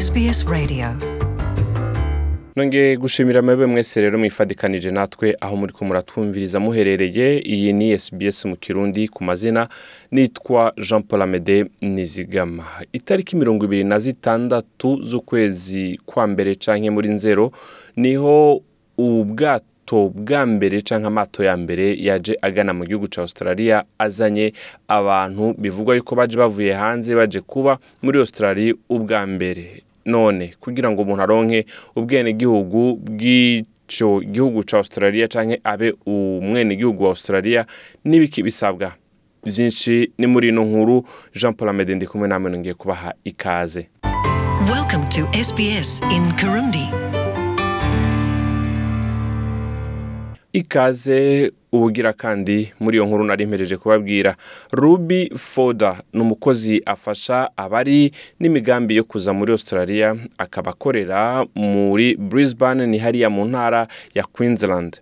SBS Radio. Nongeye gushimira mwebwe mwese rero mwifadikanije natwe aho muri ko muratwumviriza muherereye. Iyi ni SBS mu kirundi ku mazina nitwa Jean Paul Amede Nizigama. Itariki mirongo ibiri na zitandatu z'ukwezi kwa mbere canke muri nzero ni ho ubwato bwa mbere canke amato ya mbere yaje agana mu gihugu ca Australia azanye abantu. Bivugwa yuko baje bavuye hanze baje kuba muri Australia ubwa mbere. None. Kugira ngo umuntu aronke ubwenegihugu bw'ico gihugu ca Australia canke abe umwenegihugu wa Australia n'ibiki bisabwa? Vyinshi ni muri ino nkuru. Jean Paul Amede ndi kumwe namwe nongeye kubaha ikaze. Ikaze ubugira kandi muri iyo nkuru nari mpereje kubabwira. Ruby foda ni umukozi afasha abari n'imigambi yo kuza muri australia akaba akorera muri brisbane ni hariya mu ntara ya queensland.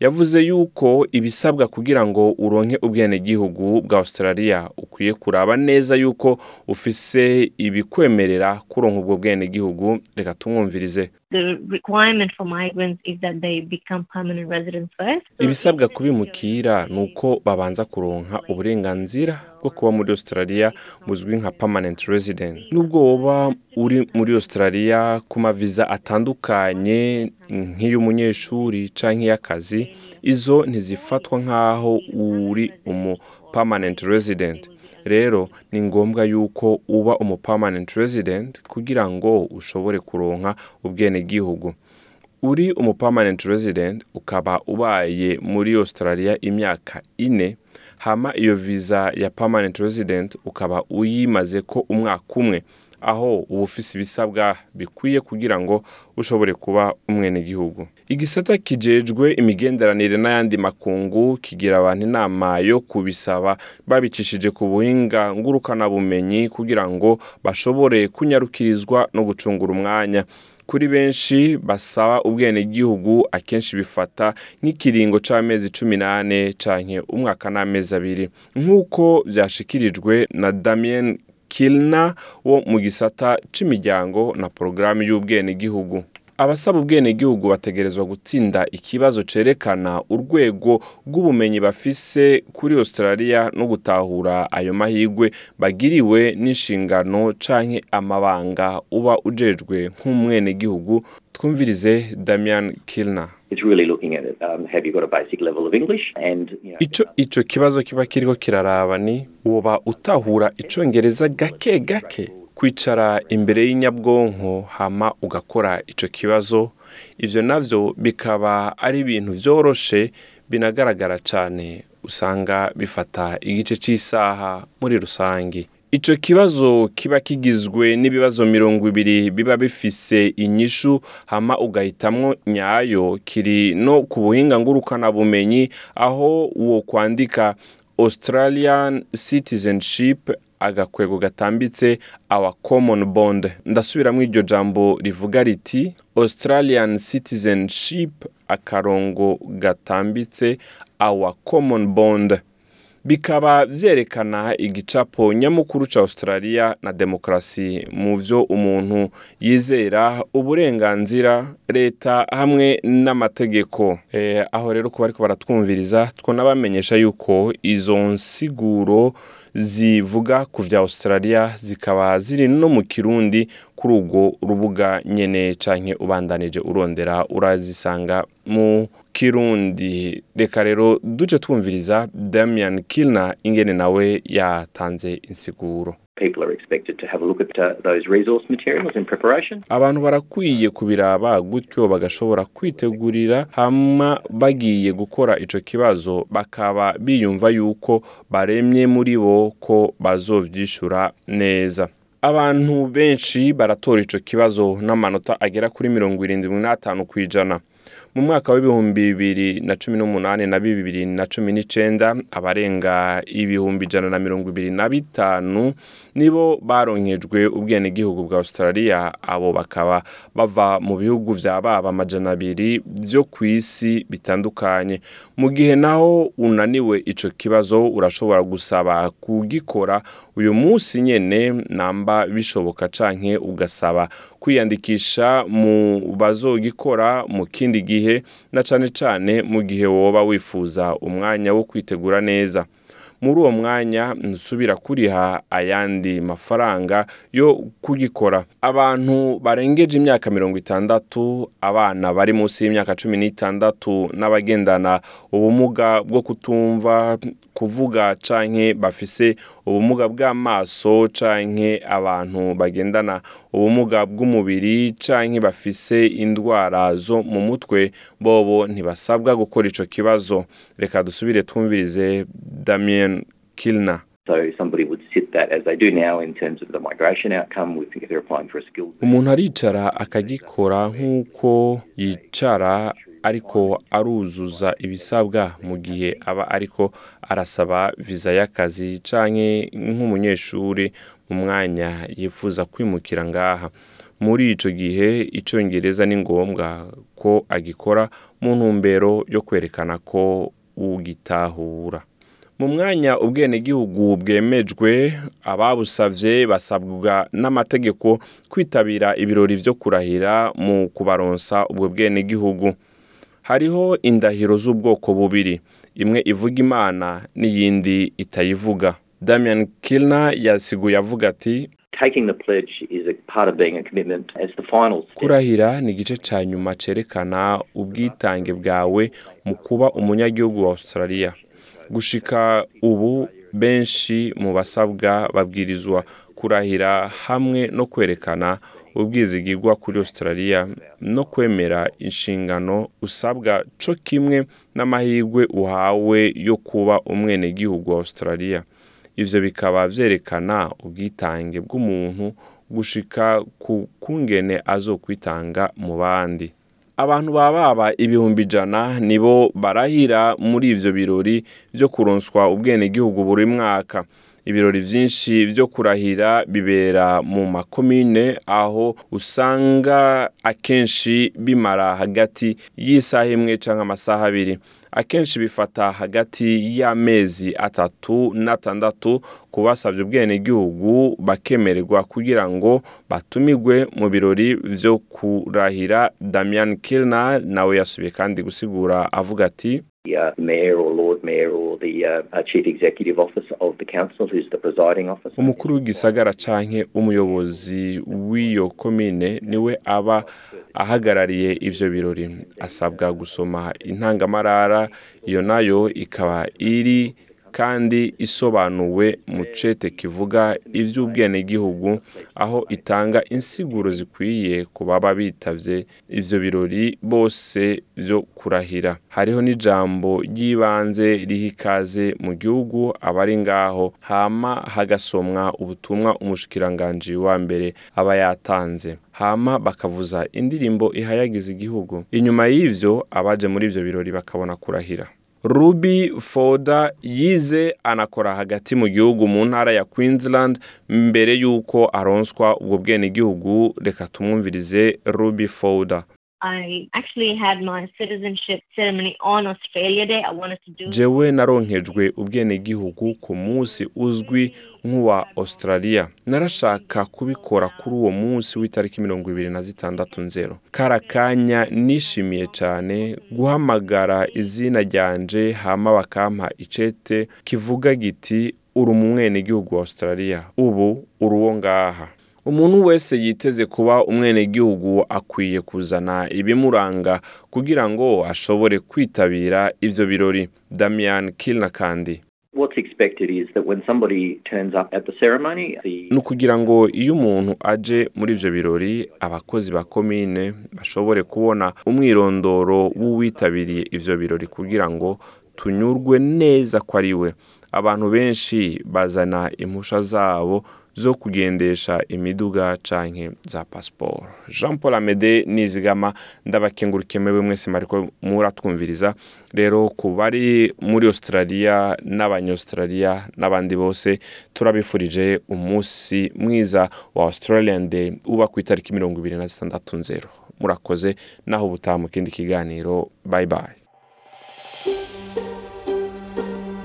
Yavuze yuko ibisabwa kugira ngo uronke ubwenegihugu bwa australia ukwiye kuraba neza yuko ufise ibikwemerera kuronka ubwo bwenegihugu. Reka tumwumvirize. Ibisabwa kubimukira ni uko babanza kuronka uburenganzira bwo kuba muri australia buzwi nka permanent resident. Nubwo woba uri muri australia ku maviza atandukanye nk'iy'umunyeshuri canke iy'akazi izo ntizifatwa nk'aho uri umu permanent resident. Rero ni ngombwa yuko uba umu permanent resident kugira ngo ushobore kuronka ubwenegihugu. Uri umu permanent resident ukaba ubaye muri australia imyaka ine hama iyo visa ya permanent resident ukaba uyimaze ko umwaka umwe. Aho uba ufise ibisabwa bikwiye kugira ngo ushobore kuba umwenegihugu. Igisata kijejwe imigenderanire n'ayandi makungu kigira abantu inama yo kubisaba. Babicishije ku buhinga ngurukanabumenyi kugira ngo bashobore kunyarukirizwa no gucungura umwanya. Kuri benshi basaba ubwenegihugu akenshi bifata nk'ikiringo c'amezi cumi n'ane canke umwaka n'amezi abiri. Nk'uko vyashikirijwe na damien kilna wo mu gisata c'imiryango na porogaramu y'ubwenegihugu. Abasaba ubwenegihugu bategerezwa gutsinda ikibazo cerekana urwego rw'ubumenyi bafise kuri australia no gutahura ayo mahigwe bagiriwe n'inshingano canke amabanga uba ujejwe nk'umwenegihugu. Twumvirize damian it. Um, ico ico kibazo kiba kiriko kiraraba ni woba utahura icongereza gake gake? Kwicara imbere y'inyabwonko hama ugakora ico kibazo ivyo navyo bikaba ari ibintu vyoroshe binagaragara cane usanga bifata igice c'isaha muri rusangi ico kibazo kiba kigizwe n'ibibazo mirongo ibiri biba bifise inyishu hama ugahitamwo nyayo kiri no ku buhinga ngurukanabumenyi aho uwo kwandika australian citizenship agakwego gatambitse our common bond. Ndasubiramwo iryo jambo rivuga riti australian citizenship akarongo gatambitse our common bond. Bikaba vyerekana igicapo nyamukuru ca australia na demokarasi mu vyo umuntu yizera uburenganzira leta hamwe n'amategeko. E, aho rero kuba ariko baratwumviriza twonabamenyesha yuko izo nsiguro zivuga ku vya australia zikaba ziri no mu kirundi kuri urwo rubuga nyene canke ubandanije urondera urazisanga mu kirundi. Reka rero duce twumviriza damian kilna ingene nawe yatanze insiguro. Uh, abantu barakwiye kubiraba gutyo bagashobora kwitegurira hama bagiye gukora ico kibazo bakaba biyumva yuko baremye muri bo ko bazovyishura neza. Abantu benshi baratora ico kibazo n'amanota agera kuri mirongo irindwi n'atanu kw'ijana mu mwaka w'ibihumbi bibiri na cumi n'umunani na bibiri na cumi n'icenda abarenga ibihumbi ijana na mirongo ibiri na bitanu nibo baronkejwe ubwenegihugu bwa australia. Abo bakaba bava mu bihugu vya baba amajana abiri vyo ku isi bitandukanye. Mu gihe naho unaniwe ico kibazo urashobora gusaba kugikora. Uyu munsi nyene namba bishoboka canke ugasaba kwiyandikisha mu bazogikora mu kindi gihe na cane cane mu gihe woba wifuza umwanya wo kwitegura neza. Muri uwo mwanya ntusubira kuriha ayandi mafaranga yo kugikora. Abantu barengeje imyaka mirongo itandatu abana bari munsi y'imyaka cumi n'itandatu n'abagendana ubumuga bwo kutumva kuvuga canke bafise ubumuga bw'amaso canke abantu bagendana ubumuga bw'umubiri canke bafise indwara zo mu mutwe bobo ntibasabwa gukora ico kibazo reka dusubire twumvirize Damien Kilner So somebody would sit that as they do now in terms of the migration outcome. We think if they're applying for a skilled umuntu aricara akagikora nk'uko yicara ariko aruzuza ibisabwa mu gihe aba ariko arasaba viza y'akazi canke nk'umunyeshuri mu mwanya yifuza kwimukira ngaha. Muri ico gihe icongereza ni ngombwa ko agikora mu ntumbero yo kwerekana ko ugitahura. Mu mwanya ubwenegihugu bwemejwe ababusavye basabwa n'amategeko kwitabira ibirori vyo kurahira mu kubaronsa ubwo bwenegihugu. Hariho indahiro z'ubwoko bubiri. Imwe ivuga imana n'iyindi itayivuga. Damian kilner yasiguye avuga ati Taking the pledge is a part of being a commitment as the final step. kurahira ni igice ca nyuma cerekana ubwitange bwawe mu kuba umunyagihugu wa australia. Gushika ubu benshi mu basabwa babwirizwa kurahira hamwe no kwerekana ubwizigirwa kuri australia no kwemera inshingano usabwa co kimwe n'amahirwe uhawe yo kuba umwenegihugu wa australia. Ivyo bikaba vyerekana ubwitange bw'umuntu gushika ku kungene azokwitanga mu bandi. Abantu baba baba ibihumbi ijana nibo barahira muri ivyo birori vyo kuronswa ubwenegihugu buri mwaka. Ibirori vyinshi vyo kurahira bibera mu makomine aho usanga akenshi bimara hagati y'isaha imwe canke amasaha abiri. Akenshi bifata hagati y'amezi atatu n'atandatu ku basavye ubwenegihugu bakemererwa kugira ngo batumigwe mu birori vyo kurahira damian kilner nawe yasubiye kandi gusigura avuga ati The uh, mayor or lord mayor or the uh, uh, chief executive officer of the council, who's the presiding officer. umukuru w'igisagara canke umuyobozi w'iyo komine ni we aba ahagarariye ivyo birori asabwa gusoma intangamarara iyo na yo ikaba iri kandi isobanuwe mu cete kivuga ivy'ubwenegihugu aho itanga insiguro zikwiye ku baba bitavye ivyo birori bose vyo kurahira. Hariho n'ijambo ry'ibanze riha ikaze mu gihugu abari ngaho hama hagasomwa ubutumwa umushikiranganji wa mbere aba yatanze. Hama bakavuza indirimbo ihayagiza igihugu. Inyuma y'ivyo abaje muri ivyo birori bakabona kurahira. Ruby foda yize anakora hagati mu gihugu mu ntara ya queensland mbere y'uko aronswa ubwo bwenegihugu. Reka tumwumvirize ruby foda I actually had my citizenship ceremony on Australia Day. I wanted to do jewe naronkejwe ubwenegihugu ku munsi uzwi nk'uwa australia. Narashaka kubikora kuri uwo munsi w'itariki mirongo ibiri na zitandatu nzero. Kara kanya nishimiye cyane guhamagara izina ryanje hama bakampa icete kivuga giti uri umwenegihugu wa australia. Ubu uri uwo ngaha. Umuntu wese yiteze kuba umwenegihugu akwiye kuzana ibimuranga kugira ngo ashobore kwitabira ivyo birori. Damian kilna kandi What's expected is that when somebody turns up at the ceremony, the ni ukugira ngo iyo umuntu aje muri ivyo birori abakozi ba komine bashobore kubona umwirondoro w'uwitabiriye ivyo birori kugira ngo tunyurwe neza ko ari we. Abantu benshi bazana impusha zabo zo kugendesha imiduga canke za pasiporo. Jean paul amede nizigama ndabakengurukiye mwebwe mwese mariko muratwumviriza. Rero ku bari muri australia n'abanyaustralia n'abandi bose turabifurije umunsi mwiza wa australian day uba ku itariki mirongo ibiri na zitandatu nzero. Murakoze naho ubutaha mu kindi kiganiro. Bye bye.